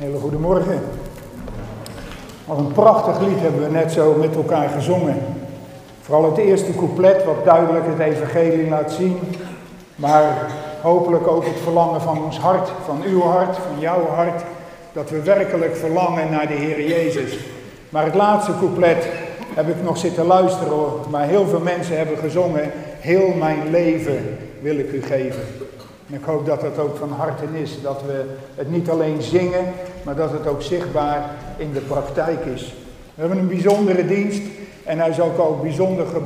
Hele goedemorgen. Wat een prachtig lied hebben we net zo met elkaar gezongen. Vooral het eerste couplet wat duidelijk het evangelie laat zien. Maar hopelijk ook het verlangen van ons hart, van uw hart, van jouw hart. Dat we werkelijk verlangen naar de Heer Jezus. Maar het laatste couplet heb ik nog zitten luisteren Maar heel veel mensen hebben gezongen. Heel mijn leven wil ik u geven. En ik hoop dat dat ook van harte is. Dat we het niet alleen zingen, maar dat het ook zichtbaar in de praktijk is. We hebben een bijzondere dienst. En hij is ook al bijzonder uh,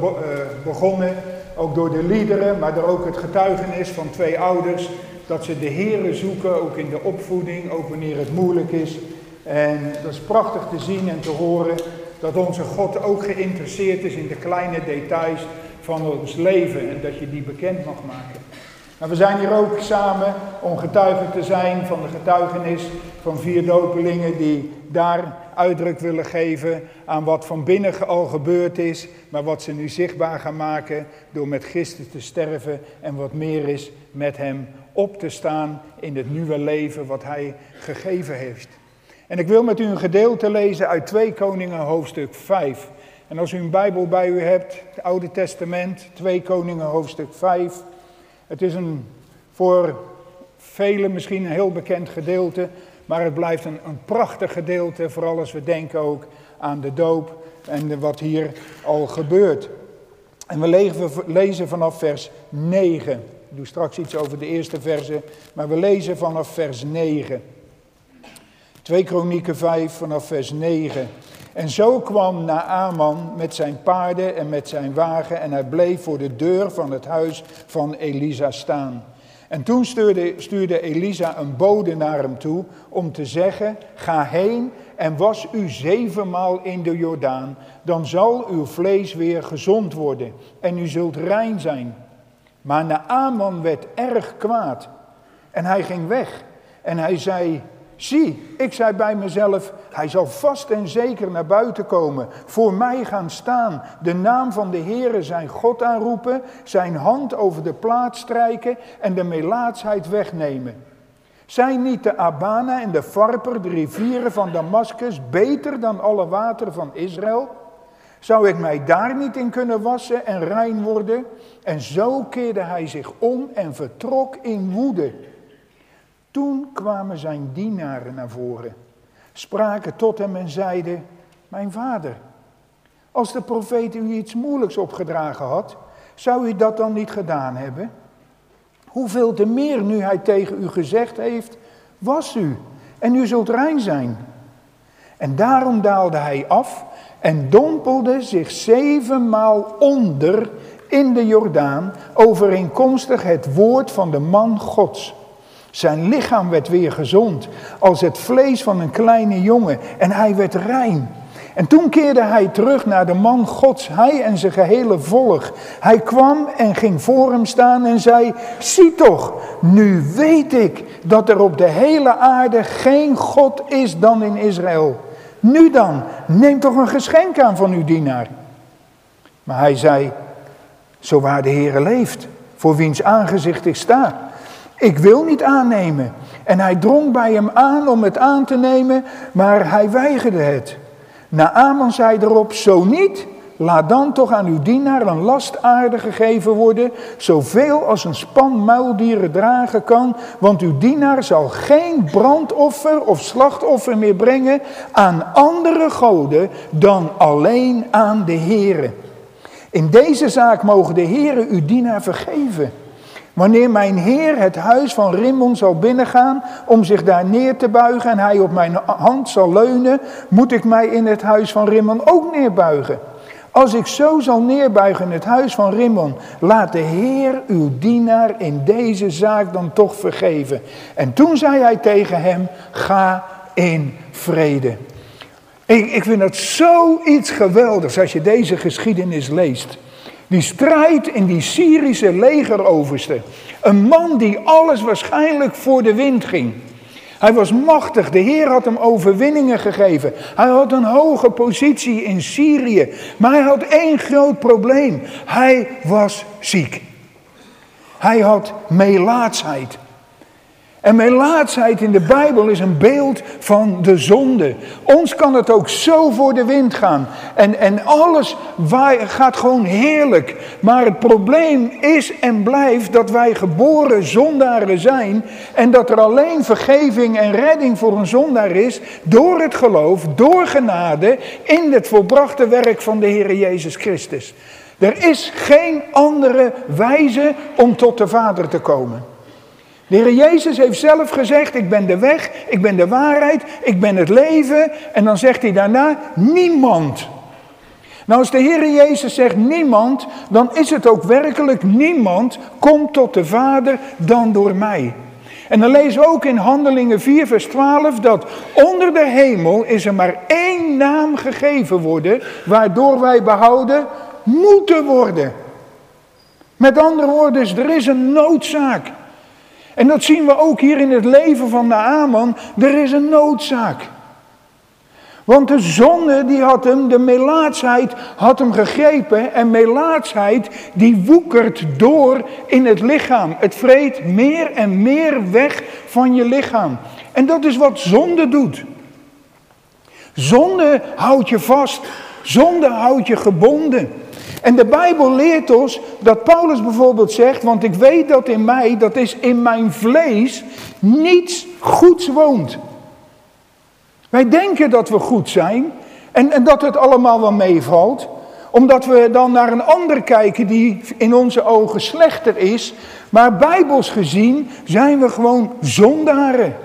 begonnen. Ook door de liederen, maar door ook het getuigenis van twee ouders. Dat ze de Here zoeken, ook in de opvoeding, ook wanneer het moeilijk is. En dat is prachtig te zien en te horen dat onze God ook geïnteresseerd is in de kleine details van ons leven en dat je die bekend mag maken. En we zijn hier ook samen om getuigen te zijn van de getuigenis van vier dopelingen die daar uitdruk willen geven aan wat van binnen al gebeurd is, maar wat ze nu zichtbaar gaan maken door met Christus te sterven en wat meer is met Hem op te staan in het nieuwe leven wat Hij gegeven heeft. En ik wil met u een gedeelte lezen uit 2 Koningen hoofdstuk 5. En als u een Bijbel bij u hebt, het Oude Testament, 2 Koningen hoofdstuk 5. Het is een voor velen misschien een heel bekend gedeelte, maar het blijft een, een prachtig gedeelte, vooral als we denken ook aan de doop en wat hier al gebeurt. En we lezen vanaf vers 9. Ik doe straks iets over de eerste verse, maar we lezen vanaf vers 9. 2 Kronieken 5 vanaf vers 9. En zo kwam Naaman met zijn paarden en met zijn wagen en hij bleef voor de deur van het huis van Elisa staan. En toen stuurde, stuurde Elisa een bode naar hem toe om te zeggen, ga heen en was u zevenmaal in de Jordaan, dan zal uw vlees weer gezond worden en u zult rein zijn. Maar Naaman werd erg kwaad en hij ging weg en hij zei, Zie, ik zei bij mezelf, hij zal vast en zeker naar buiten komen, voor mij gaan staan, de naam van de Heere zijn God aanroepen, zijn hand over de plaats strijken en de melaatsheid wegnemen. Zijn niet de Abana en de Farper, de rivieren van Damascus, beter dan alle wateren van Israël? Zou ik mij daar niet in kunnen wassen en rein worden? En zo keerde hij zich om en vertrok in woede. Toen kwamen zijn dienaren naar voren, spraken tot hem en zeiden, mijn vader, als de profeet u iets moeilijks opgedragen had, zou u dat dan niet gedaan hebben? Hoeveel te meer nu hij tegen u gezegd heeft, was u en u zult rein zijn. En daarom daalde hij af en dompelde zich zevenmaal onder in de Jordaan, overeenkomstig het woord van de man Gods. Zijn lichaam werd weer gezond, als het vlees van een kleine jongen, en hij werd rein. En toen keerde hij terug naar de man Gods, hij en zijn gehele volk. Hij kwam en ging voor hem staan en zei, zie toch, nu weet ik dat er op de hele aarde geen God is dan in Israël. Nu dan, neem toch een geschenk aan van uw dienaar. Maar hij zei, zo waar de Heere leeft, voor wiens aangezicht ik sta. Ik wil niet aannemen. En hij drong bij hem aan om het aan te nemen, maar hij weigerde het. Naaman zei erop, zo niet, laat dan toch aan uw dienaar een lastaarde gegeven worden, zoveel als een span muildieren dragen kan, want uw dienaar zal geen brandoffer of slachtoffer meer brengen aan andere goden dan alleen aan de Here. In deze zaak mogen de Here uw dienaar vergeven. Wanneer mijn Heer het huis van Rimmon zal binnengaan om zich daar neer te buigen en hij op mijn hand zal leunen, moet ik mij in het huis van Rimmon ook neerbuigen. Als ik zo zal neerbuigen in het huis van Rimmon, laat de Heer uw dienaar in deze zaak dan toch vergeven. En toen zei hij tegen hem, ga in vrede. Ik, ik vind dat zoiets geweldigs als je deze geschiedenis leest. Die strijd in die Syrische legeroverste. Een man die alles waarschijnlijk voor de wind ging. Hij was machtig, de Heer had hem overwinningen gegeven. Hij had een hoge positie in Syrië. Maar hij had één groot probleem. Hij was ziek. Hij had melaatsheid. En melaatsheid in de Bijbel is een beeld van de zonde. Ons kan het ook zo voor de wind gaan. En, en alles gaat gewoon heerlijk. Maar het probleem is en blijft dat wij geboren zondaren zijn. En dat er alleen vergeving en redding voor een zondaar is. Door het geloof, door genade. In het volbrachte werk van de Heer Jezus Christus. Er is geen andere wijze om tot de Vader te komen. De Heer Jezus heeft zelf gezegd, ik ben de weg, ik ben de waarheid, ik ben het leven. En dan zegt hij daarna, niemand. Nou, als de Heer Jezus zegt niemand, dan is het ook werkelijk niemand komt tot de Vader dan door mij. En dan lezen we ook in Handelingen 4, vers 12 dat onder de hemel is er maar één naam gegeven worden, waardoor wij behouden moeten worden. Met andere woorden, dus er is een noodzaak. En dat zien we ook hier in het leven van de Aman. Er is een noodzaak. Want de zonde die had hem, de melaatsheid had hem gegrepen. En melaatsheid die woekert door in het lichaam. Het vreet meer en meer weg van je lichaam. En dat is wat zonde doet. Zonde houdt je vast. Zonde houdt je gebonden. En de Bijbel leert ons dat Paulus bijvoorbeeld zegt, want ik weet dat in mij, dat is in mijn vlees, niets goeds woont. Wij denken dat we goed zijn en, en dat het allemaal wel meevalt, omdat we dan naar een ander kijken die in onze ogen slechter is. Maar bijbels gezien zijn we gewoon zondaren.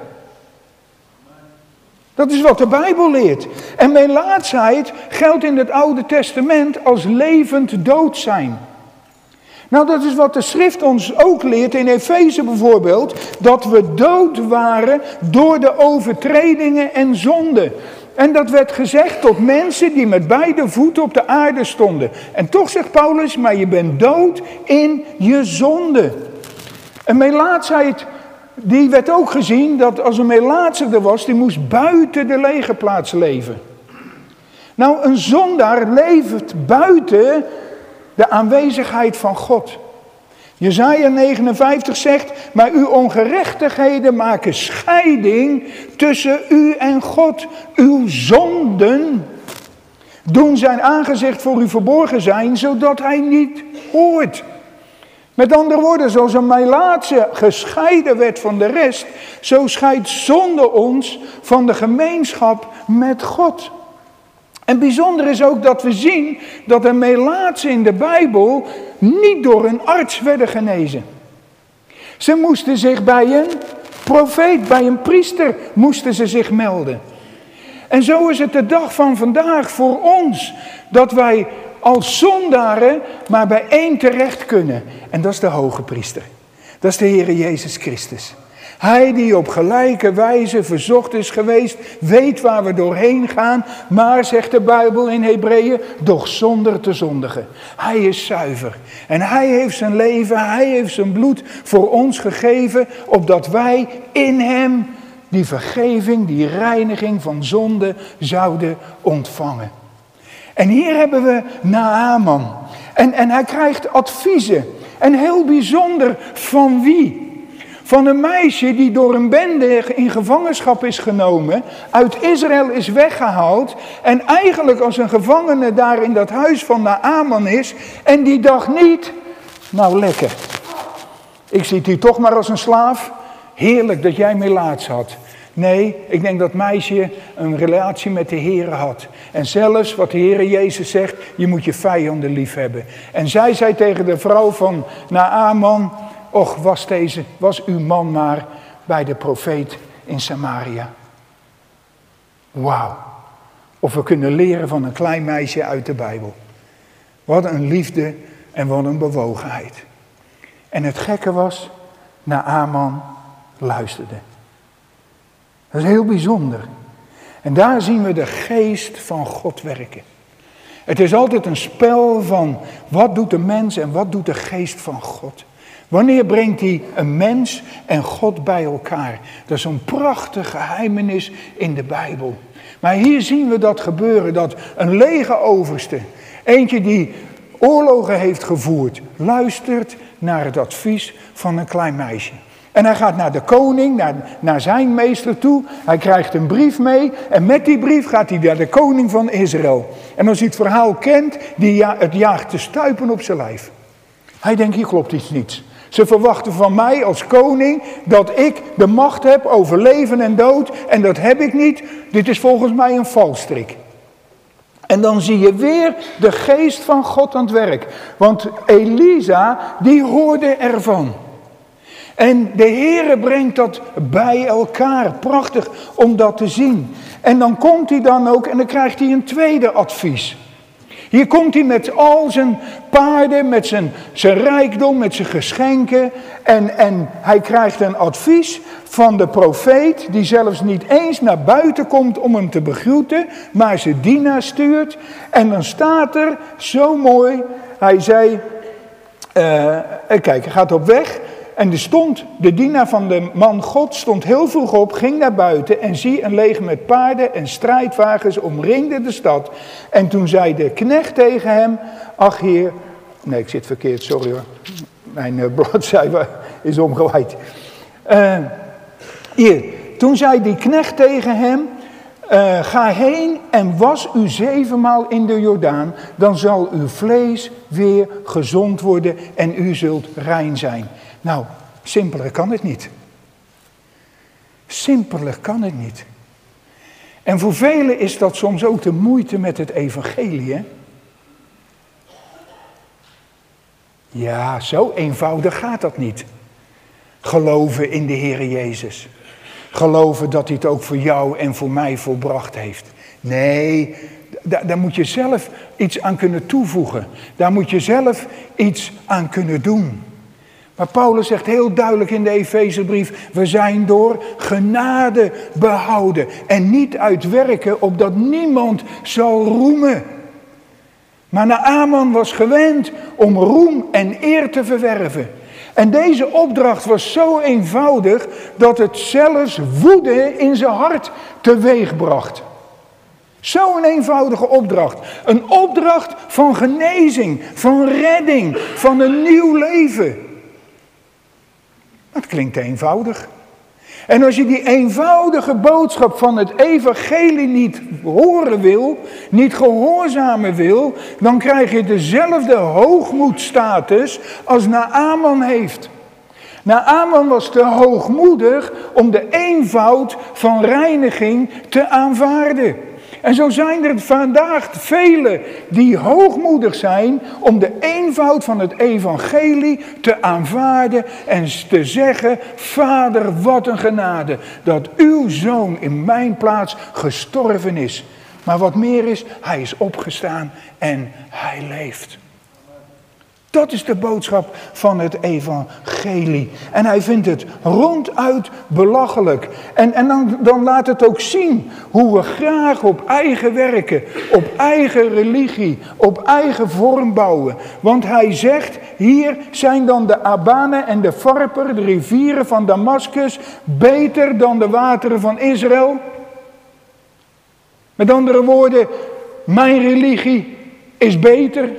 Dat is wat de Bijbel leert. En melaatsheid geldt in het Oude Testament als levend dood zijn. Nou, dat is wat de schrift ons ook leert in Efeze bijvoorbeeld, dat we dood waren door de overtredingen en zonden. En dat werd gezegd tot mensen die met beide voeten op de aarde stonden. En toch zegt Paulus, maar je bent dood in je zonde. En melaatsheid die werd ook gezien dat als een melaatser er was, die moest buiten de legerplaats leven. Nou, een zondaar leeft buiten de aanwezigheid van God. Jezaja 59 zegt, maar uw ongerechtigheden maken scheiding tussen u en God. Uw zonden doen zijn aangezicht voor u verborgen zijn, zodat hij niet hoort. Met andere woorden, zoals een Melaatse gescheiden werd van de rest, zo scheidt zonde ons van de gemeenschap met God. En bijzonder is ook dat we zien dat de Melaatse in de Bijbel niet door een arts werden genezen. Ze moesten zich bij een profeet, bij een priester, moesten ze zich melden. En zo is het de dag van vandaag voor ons dat wij als zondaren maar bij één terecht kunnen. En dat is de hoge priester. Dat is de Heer Jezus Christus. Hij die op gelijke wijze verzocht is geweest, weet waar we doorheen gaan, maar, zegt de Bijbel in Hebreeën, doch zonder te zondigen. Hij is zuiver en hij heeft zijn leven, hij heeft zijn bloed voor ons gegeven, opdat wij in hem die vergeving, die reiniging van zonde zouden ontvangen. En hier hebben we Naaman. En, en hij krijgt adviezen. En heel bijzonder van wie? Van een meisje die door een bende in gevangenschap is genomen, uit Israël is weggehaald en eigenlijk als een gevangene daar in dat huis van Naaman is. En die dacht niet, nou lekker, ik zit hier toch maar als een slaaf. Heerlijk dat jij mij laatst had. Nee, ik denk dat meisje een relatie met de Heer had. En zelfs wat de Heer Jezus zegt, je moet je vijanden lief hebben. En zij zei tegen de vrouw van Naaman, och was, deze, was uw man maar bij de profeet in Samaria. Wauw. Of we kunnen leren van een klein meisje uit de Bijbel. Wat een liefde en wat een bewogenheid. En het gekke was, Naaman luisterde. Dat is heel bijzonder. En daar zien we de geest van God werken. Het is altijd een spel van wat doet de mens en wat doet de geest van God. Wanneer brengt hij een mens en God bij elkaar? Dat is een prachtige geheimenis in de Bijbel. Maar hier zien we dat gebeuren, dat een lege overste, eentje die oorlogen heeft gevoerd, luistert naar het advies van een klein meisje. En hij gaat naar de koning, naar, naar zijn meester toe. Hij krijgt een brief mee. En met die brief gaat hij naar de koning van Israël. En als hij het verhaal kent, die ja, het jaagt te stuipen op zijn lijf. Hij denkt, hier klopt iets niet. Ze verwachten van mij als koning dat ik de macht heb over leven en dood. En dat heb ik niet. Dit is volgens mij een valstrik. En dan zie je weer de geest van God aan het werk. Want Elisa, die hoorde ervan. En de Heere brengt dat bij elkaar. Prachtig om dat te zien. En dan komt hij dan ook en dan krijgt hij een tweede advies. Hier komt hij met al zijn paarden, met zijn, zijn rijkdom, met zijn geschenken. En, en hij krijgt een advies van de profeet, die zelfs niet eens naar buiten komt om hem te begroeten, maar zijn dienaar stuurt. En dan staat er zo mooi, hij zei, uh, kijk, hij gaat op weg en er stond, de dienaar van de man God stond heel vroeg op, ging naar buiten en zie een leger met paarden en strijdwagens omringde de stad. En toen zei de knecht tegen hem, ach heer, nee ik zit verkeerd, sorry hoor, mijn uh, bladzijde is omgewaaid. Uh, hier, toen zei die knecht tegen hem, uh, ga heen en was u zevenmaal in de Jordaan, dan zal uw vlees weer gezond worden en u zult rein zijn. Nou, simpeler kan het niet. Simpeler kan het niet. En voor velen is dat soms ook de moeite met het evangelie. Ja, zo eenvoudig gaat dat niet. Geloven in de Heer Jezus. Geloven dat hij het ook voor jou en voor mij volbracht heeft. Nee, daar, daar moet je zelf iets aan kunnen toevoegen. Daar moet je zelf iets aan kunnen doen. Maar Paulus zegt heel duidelijk in de Efezebrief: we zijn door genade behouden en niet uit werken, opdat niemand zal roemen. Maar Naaman was gewend om roem en eer te verwerven. En deze opdracht was zo eenvoudig dat het zelfs woede in zijn hart teweegbracht. Zo'n eenvoudige opdracht. Een opdracht van genezing, van redding, van een nieuw leven. Dat klinkt eenvoudig. En als je die eenvoudige boodschap van het evangelie niet horen wil, niet gehoorzamen wil, dan krijg je dezelfde hoogmoedstatus als Naaman heeft. Naaman was te hoogmoedig om de eenvoud van reiniging te aanvaarden. En zo zijn er vandaag velen die hoogmoedig zijn om de eenvoud van het evangelie te aanvaarden en te zeggen, Vader, wat een genade dat uw zoon in mijn plaats gestorven is. Maar wat meer is, hij is opgestaan en hij leeft. Dat is de boodschap van het evangelie. En hij vindt het ronduit belachelijk. En, en dan, dan laat het ook zien hoe we graag op eigen werken, op eigen religie, op eigen vorm bouwen. Want hij zegt, hier zijn dan de Abane en de Farper, de rivieren van Damascus, beter dan de wateren van Israël. Met andere woorden, mijn religie is beter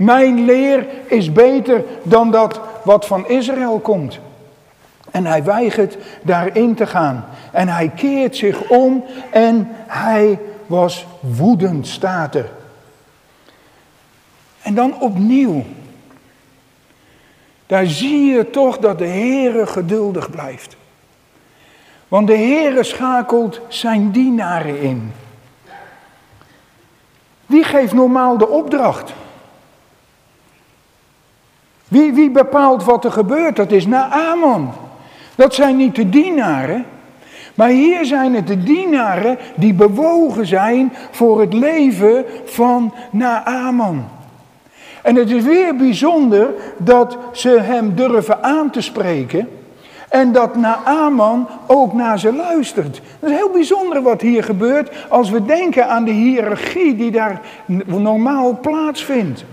mijn leer is beter dan dat wat van Israël komt. En hij weigert daarin te gaan. En hij keert zich om en hij was woedend, staat er. En dan opnieuw. Daar zie je toch dat de Heere geduldig blijft. Want de Heere schakelt zijn dienaren in. Wie geeft normaal de opdracht? Wie, wie bepaalt wat er gebeurt? Dat is Naaman. Dat zijn niet de dienaren. Maar hier zijn het de dienaren die bewogen zijn voor het leven van Naaman. En het is weer bijzonder dat ze hem durven aan te spreken. En dat Naaman ook naar ze luistert. Dat is heel bijzonder wat hier gebeurt als we denken aan de hiërarchie die daar normaal plaatsvindt.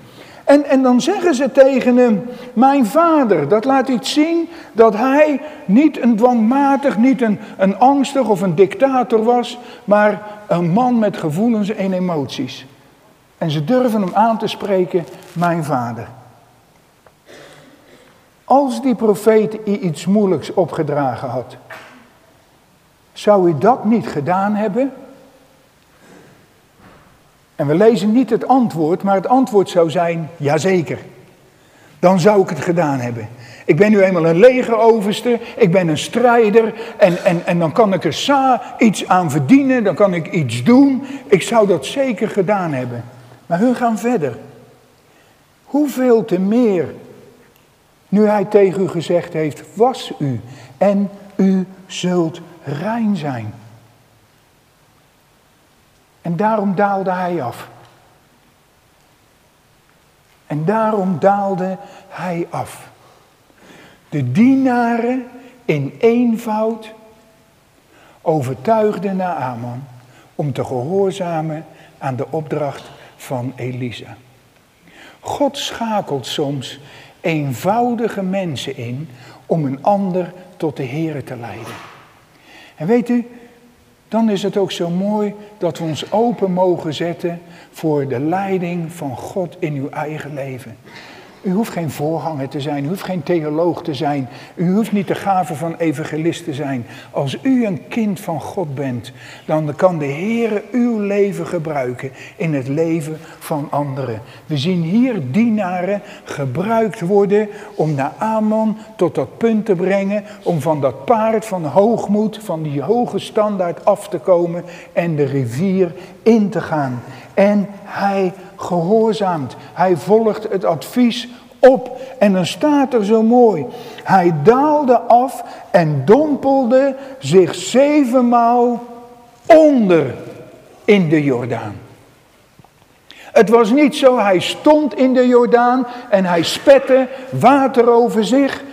En, en dan zeggen ze tegen hem, mijn vader, dat laat iets zien dat hij niet een dwangmatig, niet een, een angstig of een dictator was, maar een man met gevoelens en emoties. En ze durven hem aan te spreken, mijn vader. Als die profeet iets moeilijks opgedragen had, zou u dat niet gedaan hebben? En we lezen niet het antwoord, maar het antwoord zou zijn, jazeker. Dan zou ik het gedaan hebben. Ik ben nu eenmaal een legeroverste, ik ben een strijder en, en, en dan kan ik er sa iets aan verdienen, dan kan ik iets doen. Ik zou dat zeker gedaan hebben. Maar hun gaan verder. Hoeveel te meer nu hij tegen u gezegd heeft, was u en u zult rein zijn. En daarom daalde hij af. En daarom daalde hij af. De dienaren in eenvoud overtuigden Naaman om te gehoorzamen aan de opdracht van Elisa. God schakelt soms eenvoudige mensen in om een ander tot de Here te leiden. En weet u, dan is het ook zo mooi dat we ons open mogen zetten voor de leiding van God in uw eigen leven. U hoeft geen voorganger te zijn, u hoeft geen theoloog te zijn, u hoeft niet de gave van evangelist te zijn. Als u een kind van God bent, dan kan de Heer uw leven gebruiken in het leven van anderen. We zien hier dienaren gebruikt worden om naar Amon tot dat punt te brengen, om van dat paard van hoogmoed, van die hoge standaard af te komen en de rivier in te gaan. En hij gehoorzaamt. Hij volgt het advies op. En dan staat er zo mooi. Hij daalde af en dompelde zich zevenmaal onder in de Jordaan. Het was niet zo, hij stond in de Jordaan en hij spette water over zich.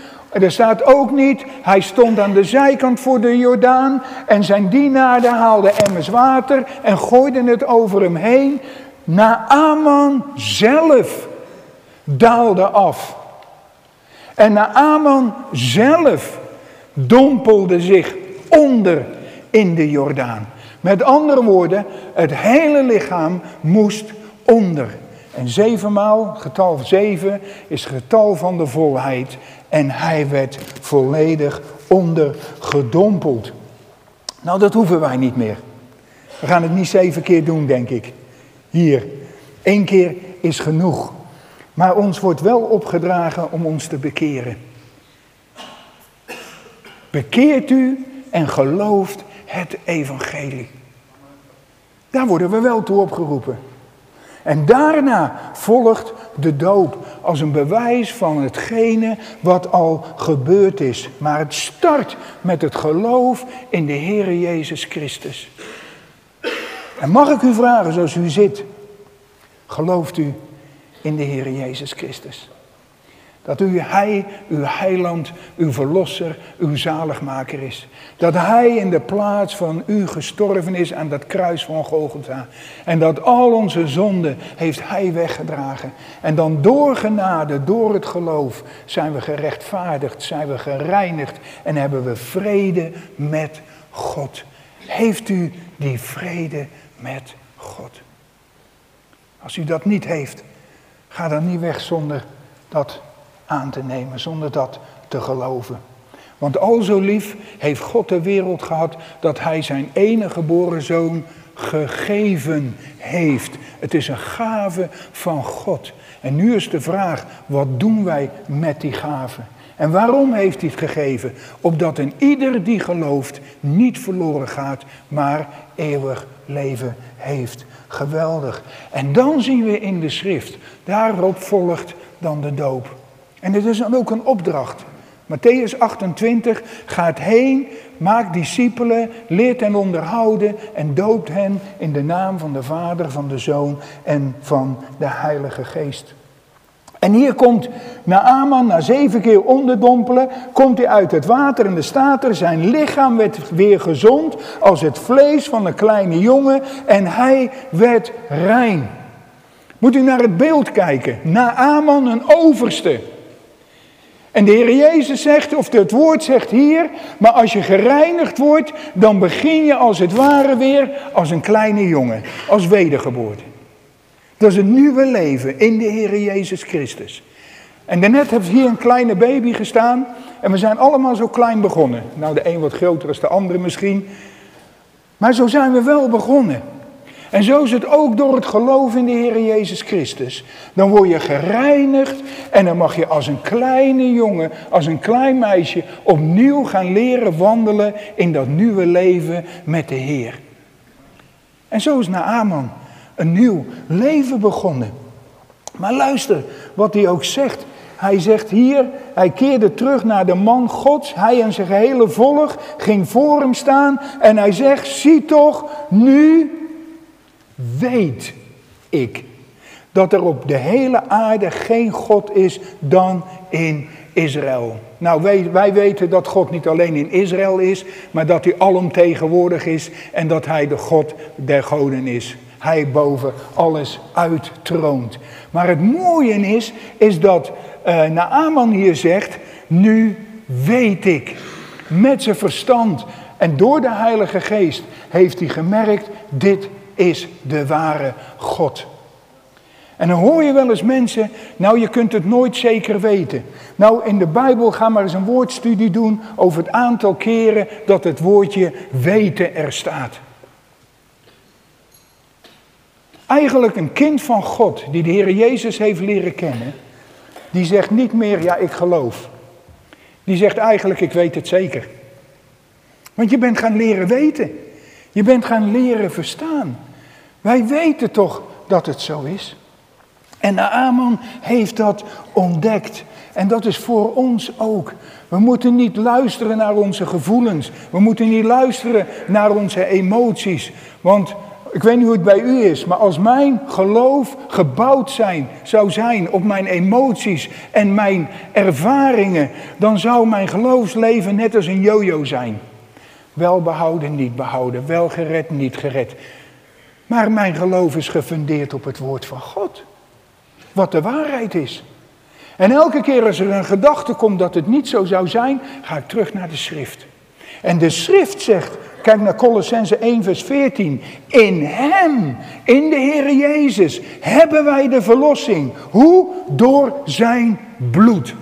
Er staat ook niet, hij stond aan de zijkant voor de Jordaan en zijn dienaren haalden emmers water en gooiden het over hem heen. Naaman zelf daalde af. En Naaman zelf dompelde zich onder in de Jordaan. Met andere woorden, het hele lichaam moest onder. En zevenmaal, getal zeven, is getal van de volheid. En hij werd volledig ondergedompeld. Nou, dat hoeven wij niet meer. We gaan het niet zeven keer doen, denk ik. Hier, één keer is genoeg. Maar ons wordt wel opgedragen om ons te bekeren. Bekeert u en gelooft het evangelie. Daar worden we wel toe opgeroepen. En daarna volgt de doop als een bewijs van hetgene wat al gebeurd is. Maar het start met het geloof in de Heer Jezus Christus. En mag ik u vragen zoals u zit, gelooft u in de Heer Jezus Christus? Dat u, Hij, uw heiland, uw verlosser, uw zaligmaker is. Dat Hij in de plaats van u gestorven is aan dat kruis van Golgotha. En dat al onze zonden heeft Hij weggedragen. En dan door genade, door het geloof, zijn we gerechtvaardigd, zijn we gereinigd en hebben we vrede met God. Heeft u die vrede met God? Als u dat niet heeft, ga dan niet weg zonder dat aan te nemen, zonder dat te geloven. Want al zo lief heeft God de wereld gehad dat hij zijn enige geboren zoon gegeven heeft. Het is een gave van God. En nu is de vraag, wat doen wij met die gave? En waarom heeft hij het gegeven? Opdat een ieder die gelooft niet verloren gaat, maar eeuwig leven heeft. Geweldig. En dan zien we in de schrift, daarop volgt dan de doop. En dit is dan ook een opdracht. Matthäus 28 gaat heen, maakt discipelen, leert hen onderhouden en doopt hen in de naam van de Vader, van de Zoon en van de Heilige Geest. En hier komt Naaman na zeven keer onderdompelen, komt hij uit het water en de staat er, zijn lichaam werd weer gezond als het vlees van een kleine jongen en hij werd rein. Moet u naar het beeld kijken. Naaman een overste. En de Heer Jezus zegt, of het woord zegt hier, maar als je gereinigd wordt, dan begin je als het ware weer als een kleine jongen, als wedergeboorte. Dat is een nieuwe leven in de Heer Jezus Christus. En daarnet heeft hier een kleine baby gestaan en we zijn allemaal zo klein begonnen. Nou, de een wat groter dan de andere misschien. Maar zo zijn we wel begonnen. En zo is het ook door het geloof in de Heer Jezus Christus. Dan word je gereinigd en dan mag je als een kleine jongen, als een klein meisje opnieuw gaan leren wandelen in dat nieuwe leven met de Heer. En zo is Naaman een nieuw leven begonnen. Maar luister wat hij ook zegt. Hij zegt hier, hij keerde terug naar de man Gods. Hij en zijn gehele volk ging voor hem staan. En hij zegt, zie toch, nu weet ik dat er op de hele aarde geen God is dan in Israël. Nou, wij, wij, weten dat God niet alleen in Israël is, maar dat hij alomtegenwoordig is en dat hij de God der goden is. Hij boven alles uittroont. Maar het mooie is, is dat uh, Naaman hier zegt, nu weet ik, met zijn verstand en door de Heilige Geest heeft hij gemerkt, dit is de ware God. En dan hoor je wel eens mensen, nou je kunt het nooit zeker weten. Nou in de Bijbel ga maar eens een woordstudie doen over het aantal keren dat het woordje weten er staat. Eigenlijk een kind van God die de Heer Jezus heeft leren kennen, die zegt niet meer ja ik geloof. Die zegt eigenlijk ik weet het zeker. Want je bent gaan leren weten. Je bent gaan leren verstaan. Wij weten toch dat het zo is. En Naaman heeft dat ontdekt. En dat is voor ons ook. We moeten niet luisteren naar onze gevoelens. We moeten niet luisteren naar onze emoties. Want ik weet niet hoe het bij u is, maar als mijn geloof gebouwd zijn, zou zijn op mijn emoties en mijn ervaringen, dan zou mijn geloofsleven net als een yo-yo zijn. Wel behouden, niet behouden, wel gered, niet gered. Maar mijn geloof is gefundeerd op het woord van God. Wat de waarheid is. En elke keer als er een gedachte komt dat het niet zo zou zijn, ga ik terug naar de schrift. En de schrift zegt, kijk naar Colossense 1 vers 14. In hem, in de Heer Jezus, hebben wij de verlossing. Hoe? Door zijn bloed.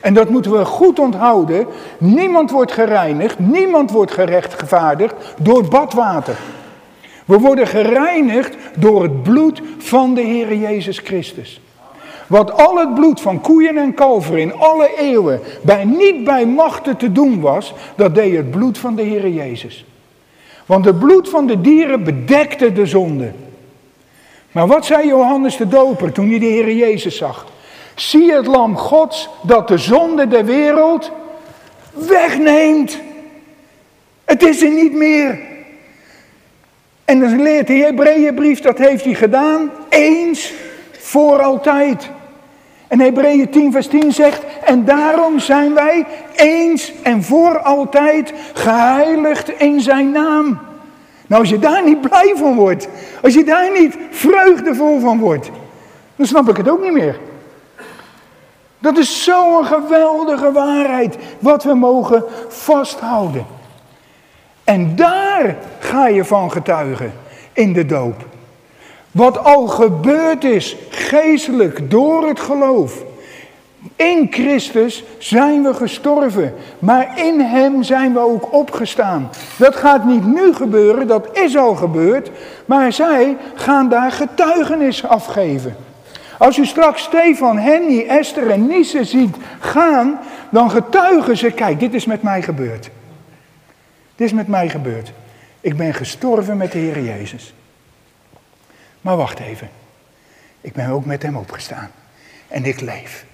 En dat moeten we goed onthouden. Niemand wordt gereinigd, niemand wordt gerechtvaardigd door badwater. We worden gereinigd door het bloed van de Heer Jezus Christus. Wat al het bloed van koeien en kalveren in alle eeuwen bij niet bij machten te doen was, dat deed het bloed van de Heer Jezus. Want het bloed van de dieren bedekte de zonde. Maar wat zei Johannes de Doper toen hij de Heer Jezus zag? Zie het lam Gods dat de zonde der wereld wegneemt. Het is er niet meer. En dan leert de Hebreeënbrief, dat heeft hij gedaan, eens voor altijd. En Hebreeën 10 vers 10 zegt, en daarom zijn wij eens en voor altijd geheiligd in zijn naam. Nou, als je daar niet blij van wordt, als je daar niet vreugdevol van wordt, dan snap ik het ook niet meer. Dat is zo'n geweldige waarheid, wat we mogen vasthouden. En daar ga je van getuigen in de doop. Wat al gebeurd is, geestelijk, door het geloof. In Christus zijn we gestorven, maar in Hem zijn we ook opgestaan. Dat gaat niet nu gebeuren, dat is al gebeurd, maar zij gaan daar getuigenis afgeven. Als u straks Stefan, Henny, Esther en Nisse ziet gaan, dan getuigen ze, kijk, dit is met mij gebeurd. Dit is met mij gebeurd. Ik ben gestorven met de Heer Jezus. Maar wacht even. Ik ben ook met hem opgestaan. En ik leef.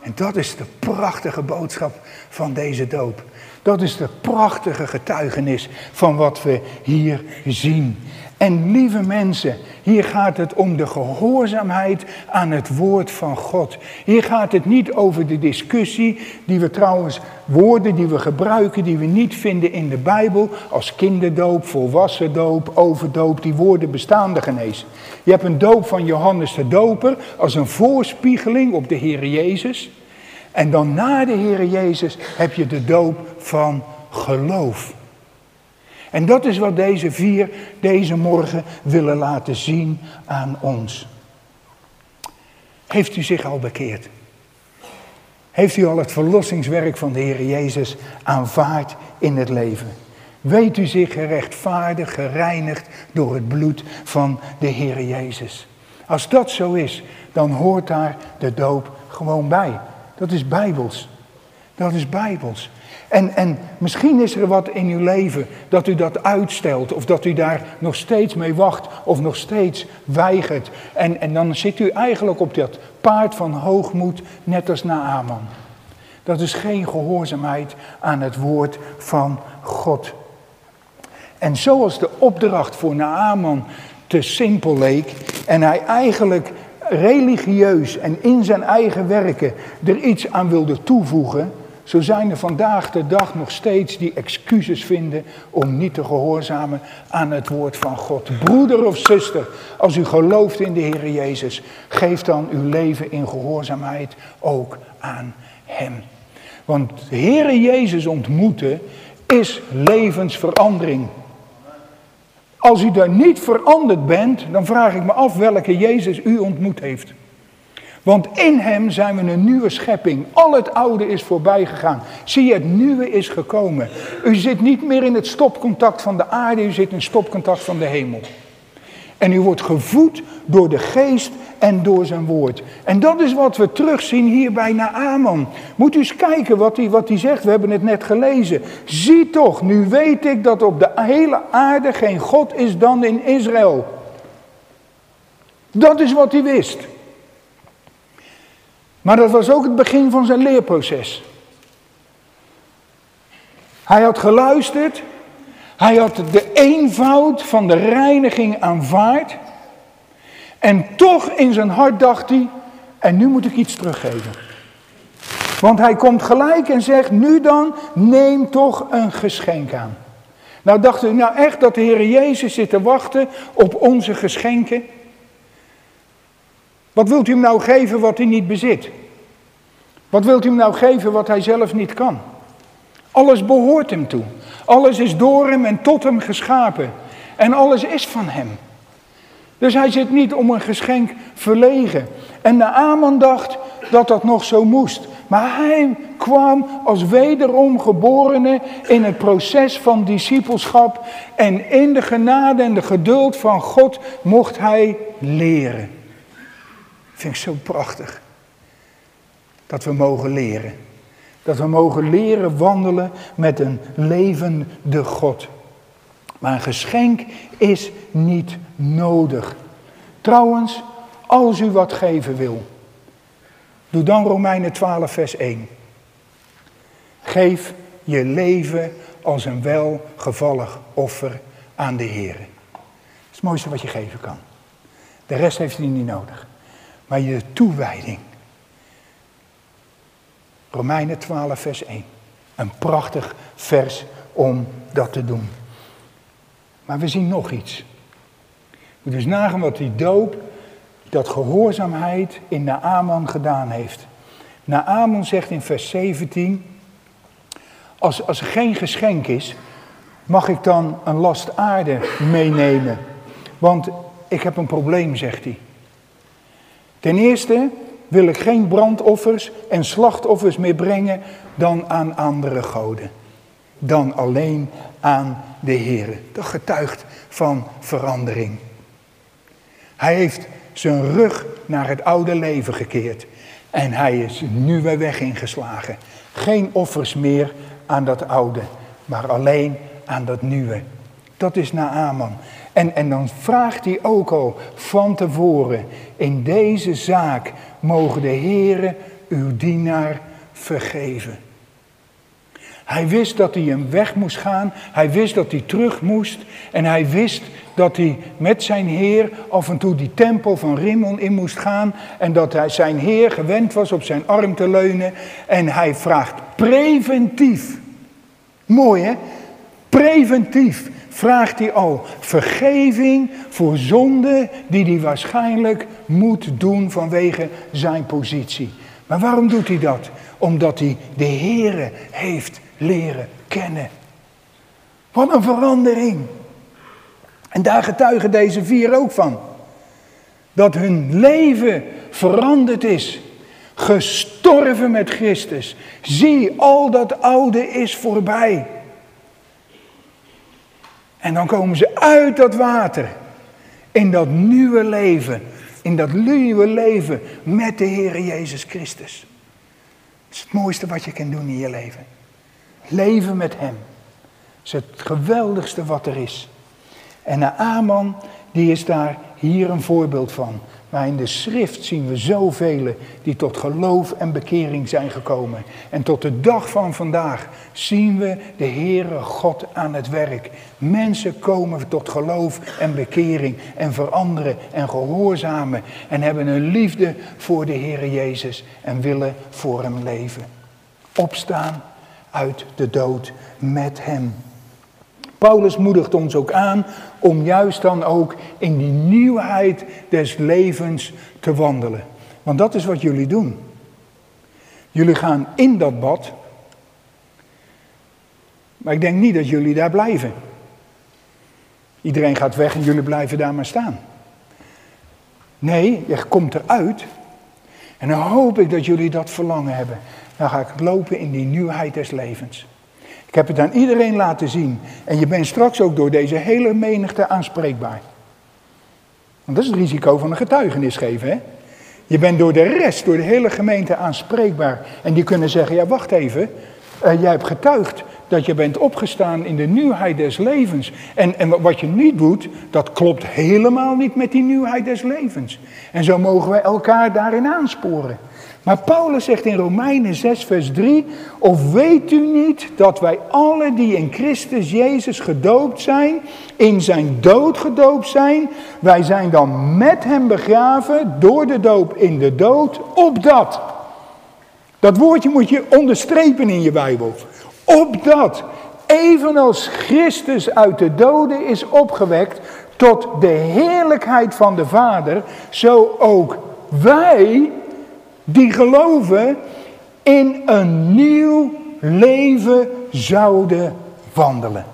En dat is de prachtige boodschap van deze doop. Dat is de prachtige getuigenis van wat we hier zien. En lieve mensen, hier gaat het om de gehoorzaamheid aan het woord van God. Hier gaat het niet over de discussie, die we trouwens, woorden die we gebruiken, die we niet vinden in de Bijbel, als kinderdoop, volwassen doop, overdoop, die woorden bestaan genees. Je hebt een doop van Johannes de Doper als een voorspiegeling op de Heer Jezus. En dan na de Heer Jezus heb je de doop van geloof. En dat is wat deze vier deze morgen willen laten zien aan ons. Heeft u zich al bekeerd? Heeft u al het verlossingswerk van de Heer Jezus aanvaard in het leven? Weet u zich gerechtvaardigd, gereinigd door het bloed van de Heer Jezus? Als dat zo is, dan hoort daar de doop gewoon bij. Dat is bijbels. Dat is bijbels. En, en misschien is er wat in uw leven dat u dat uitstelt, of dat u daar nog steeds mee wacht, of nog steeds weigert. En, en dan zit u eigenlijk op dat paard van hoogmoed, net als Naaman. Dat is geen gehoorzaamheid aan het woord van God. En zoals de opdracht voor Naaman te simpel leek en hij eigenlijk religieus en in zijn eigen werken er iets aan wilde toevoegen, zo zijn er vandaag de dag nog steeds die excuses vinden om niet te gehoorzamen aan het woord van God. Broeder of zuster, als u gelooft in de Heer Jezus, geef dan uw leven in gehoorzaamheid ook aan Hem. Want de Jezus ontmoeten is levensverandering. Als u daar niet veranderd bent, dan vraag ik me af welke Jezus u ontmoet heeft. Want in hem zijn we een nieuwe schepping. Al het oude is voorbij gegaan. Zie het nieuwe is gekomen. U zit niet meer in het stopcontact van de aarde, u zit in het stopcontact van de hemel. En u wordt gevoed door de geest en door zijn woord. En dat is wat we terugzien hier bij Naaman. Moet u eens kijken wat hij, wat hij zegt, we hebben het net gelezen. Zie toch, nu weet ik dat op de hele aarde geen God is dan in Israël. Dat is wat hij wist. Maar dat was ook het begin van zijn leerproces. Hij had geluisterd, hij had de eenvoud van de reiniging aanvaard. En toch in zijn hart dacht hij, en nu moet ik iets teruggeven. Want hij komt gelijk en zegt, nu dan, neem toch een geschenk aan. Nou dacht u nou echt dat de Heer Jezus zit te wachten op onze geschenken? Wat wilt u hem nou geven wat hij niet bezit? Wat wilt u hem nou geven wat hij zelf niet kan? Alles behoort hem toe. Alles is door hem en tot hem geschapen. En alles is van hem. Dus hij zit niet om een geschenk verlegen. En de Aman dacht dat dat nog zo moest. Maar hij kwam als wederom geborene in het proces van discipelschap. En in de genade en de geduld van God mocht hij leren. Vind ik zo prachtig. Dat we mogen leren. Dat we mogen leren wandelen met een levende God. Maar een geschenk is niet nodig. Trouwens, als u wat geven wil, doe dan Romeinen 12, vers 1. Geef je leven als een welgevallig offer aan de Heer. Dat is het mooiste wat je geven kan. De rest heeft u niet nodig. Maar je toewijding. Romeinen 12, vers 1. Een prachtig vers om dat te doen. Maar we zien nog iets. We dus nagaan wat die doop, dat gehoorzaamheid in Naaman gedaan heeft. Naaman zegt in vers 17, als, als er geen geschenk is, mag ik dan een last aarde meenemen? Want ik heb een probleem, zegt hij. Ten eerste wil ik geen brandoffers en slachtoffers meer brengen dan aan andere goden. Dan alleen aan de Heer. Dat getuigt van verandering. Hij heeft zijn rug naar het oude leven gekeerd. En hij is een nieuwe weg ingeslagen. Geen offers meer aan dat oude, maar alleen aan dat nieuwe. Dat is Naaman. En, en dan vraagt hij ook al van tevoren, in deze zaak mogen de Heere uw dienaar vergeven. Hij wist dat hij een weg moest gaan. Hij wist dat hij terug moest. En hij wist dat hij met zijn Heer af en toe die tempel van Rimmon in moest gaan. En dat hij zijn Heer gewend was op zijn arm te leunen. En hij vraagt preventief. Mooi hè? Preventief vraagt hij al vergeving voor zonde die hij waarschijnlijk moet doen vanwege zijn positie. Maar waarom doet hij dat? Omdat hij de Heere heeft leren kennen. Wat een verandering. En daar getuigen deze vier ook van. Dat hun leven veranderd is. Gestorven met Christus. Zie, al dat oude is voorbij. En dan komen ze uit dat water. In dat nieuwe leven. In dat nieuwe leven met de Heer Jezus Christus. Dat is het mooiste wat je kan doen in je leven. Leven met Hem. Dat is het geweldigste wat er is. En Naaman, die is daar hier een voorbeeld van. Maar in de schrift zien we zoveel die tot geloof en bekering zijn gekomen. En tot de dag van vandaag zien we de Heere God aan het werk. Mensen komen tot geloof en bekering en veranderen en gehoorzamen. En hebben een liefde voor de Heere Jezus en willen voor hem leven. Opstaan uit de dood met hem. Paulus moedigt ons ook aan om juist dan ook in die nieuwheid des levens te wandelen. Want dat is wat jullie doen. Jullie gaan in dat bad, maar ik denk niet dat jullie daar blijven. Iedereen gaat weg en jullie blijven daar maar staan. Nee, je komt eruit en dan hoop ik dat jullie dat verlangen hebben. Dan ga ik lopen in die nieuwheid des levens. Ik heb het aan iedereen laten zien. En je bent straks ook door deze hele menigte aanspreekbaar. Want dat is het risico van een getuigenis geven, hè? Je bent door de rest, door de hele gemeente aanspreekbaar. En die kunnen zeggen, ja wacht even, uh, jij hebt getuigd dat je bent opgestaan in de nieuwheid des levens. En, en wat je niet doet, dat klopt helemaal niet met die nieuwheid des levens. En zo mogen wij elkaar daarin aansporen. Maar Paulus zegt in Romeinen 6, vers 3: Of weet u niet dat wij alle die in Christus Jezus gedoopt zijn, in zijn dood gedoopt zijn? Wij zijn dan met hem begraven door de doop in de dood, opdat. Dat woordje moet je onderstrepen in je Bijbel. Opdat, evenals Christus uit de doden is opgewekt tot de heerlijkheid van de Vader, zo ook wij die geloven in een nieuw leven zouden wandelen.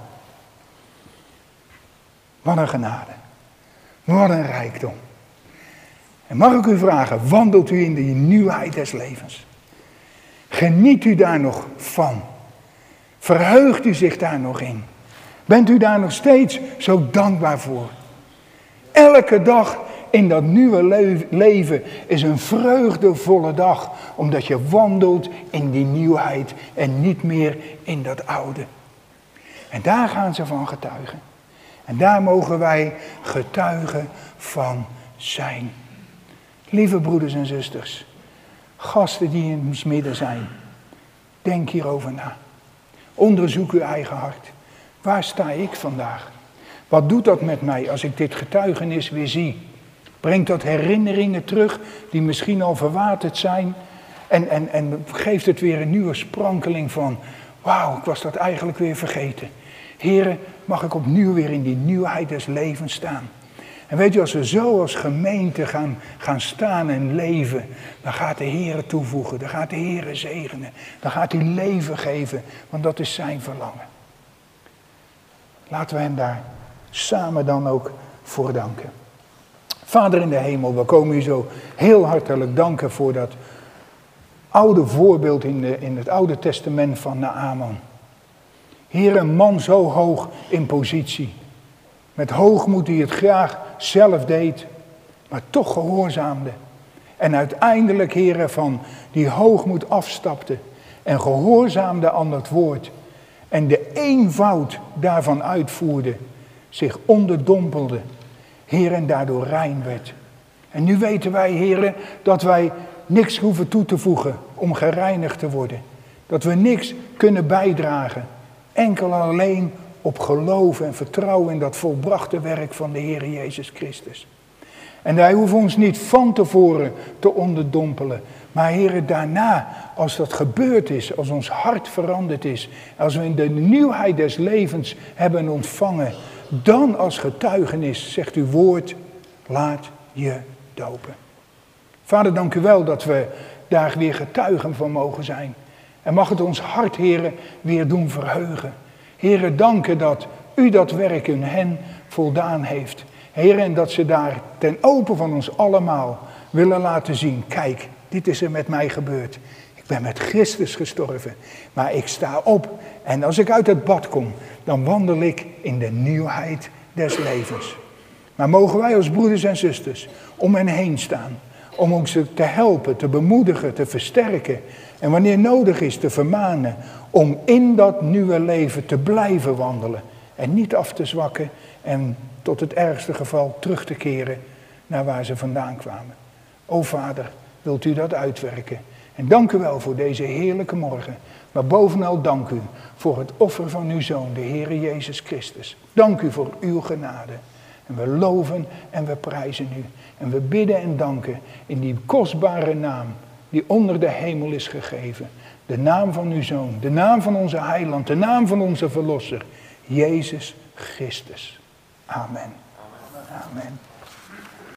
Wat een genade. Wat een rijkdom. En mag ik u vragen, wandelt u in die nieuwheid des levens? Geniet u daar nog van? Verheugt u zich daar nog in? Bent u daar nog steeds zo dankbaar voor? Elke dag in dat nieuwe leven is een vreugdevolle dag, omdat je wandelt in die nieuwheid en niet meer in dat oude. En daar gaan ze van getuigen. En daar mogen wij getuigen van zijn. Lieve broeders en zusters, gasten die in ons midden zijn, denk hierover na. Onderzoek uw eigen hart. Waar sta ik vandaag? Wat doet dat met mij als ik dit getuigenis weer zie? Brengt dat herinneringen terug die misschien al verwaterd zijn. En, en, en geeft het weer een nieuwe sprankeling van, wauw, ik was dat eigenlijk weer vergeten. Heren, mag ik opnieuw weer in die nieuwheid des levens staan. En weet je, als we zo als gemeente gaan, gaan staan en leven, dan gaat de Heer toevoegen, dan gaat de Heer zegenen, dan gaat hij leven geven, want dat is zijn verlangen. Laten we hem daar samen dan ook voor danken. Vader in de hemel, we komen u zo heel hartelijk danken voor dat oude voorbeeld in, in het Oude Testament van Naaman. Heer, een man zo hoog in positie. Met hoogmoed die het graag zelf deed, maar toch gehoorzaamde. En uiteindelijk, heren, van die hoogmoed afstapte en gehoorzaamde aan dat woord. En de eenvoud daarvan uitvoerde, zich onderdompelde Heer, en daardoor rein werd. En nu weten wij, heren, dat wij niks hoeven toe te voegen om gereinigd te worden. Dat we niks kunnen bijdragen. Enkel alleen op geloof en vertrouwen in dat volbrachte werk van de Heer Jezus Christus. En wij hoeven ons niet van tevoren te onderdompelen. Maar heren, daarna, als dat gebeurd is, als ons hart veranderd is, als we in de nieuwheid des levens hebben ontvangen, dan als getuigenis zegt uw woord, laat je dopen. Vader, dank u wel dat we daar weer getuigen van mogen zijn. En mag het ons hart, heren, weer doen verheugen. Heren, danken dat u dat werk in hen voldaan heeft. Heren, en dat ze daar ten open van ons allemaal willen laten zien. Kijk, dit is er met mij gebeurd. Ik ben met Christus gestorven, maar ik sta op. En als ik uit het bad kom, dan wandel ik in de nieuwheid des levens. Maar mogen wij als broeders en zusters om hen heen staan, om ons te helpen, te bemoedigen, te versterken en wanneer nodig is te vermanen om in dat nieuwe leven te blijven wandelen en niet af te zwakken en tot het ergste geval terug te keren naar waar ze vandaan kwamen. O Vader, wilt u dat uitwerken? En dank u wel voor deze heerlijke morgen. Maar bovenal dank u voor het offer van uw Zoon, de Heere Jezus Christus. Dank u voor uw genade. En we loven en we prijzen u. En we bidden en danken in die kostbare naam die onder de hemel is gegeven. De naam van uw Zoon, de naam van onze Heiland, de naam van onze Verlosser, Jezus Christus. Amen. Amen. Amen.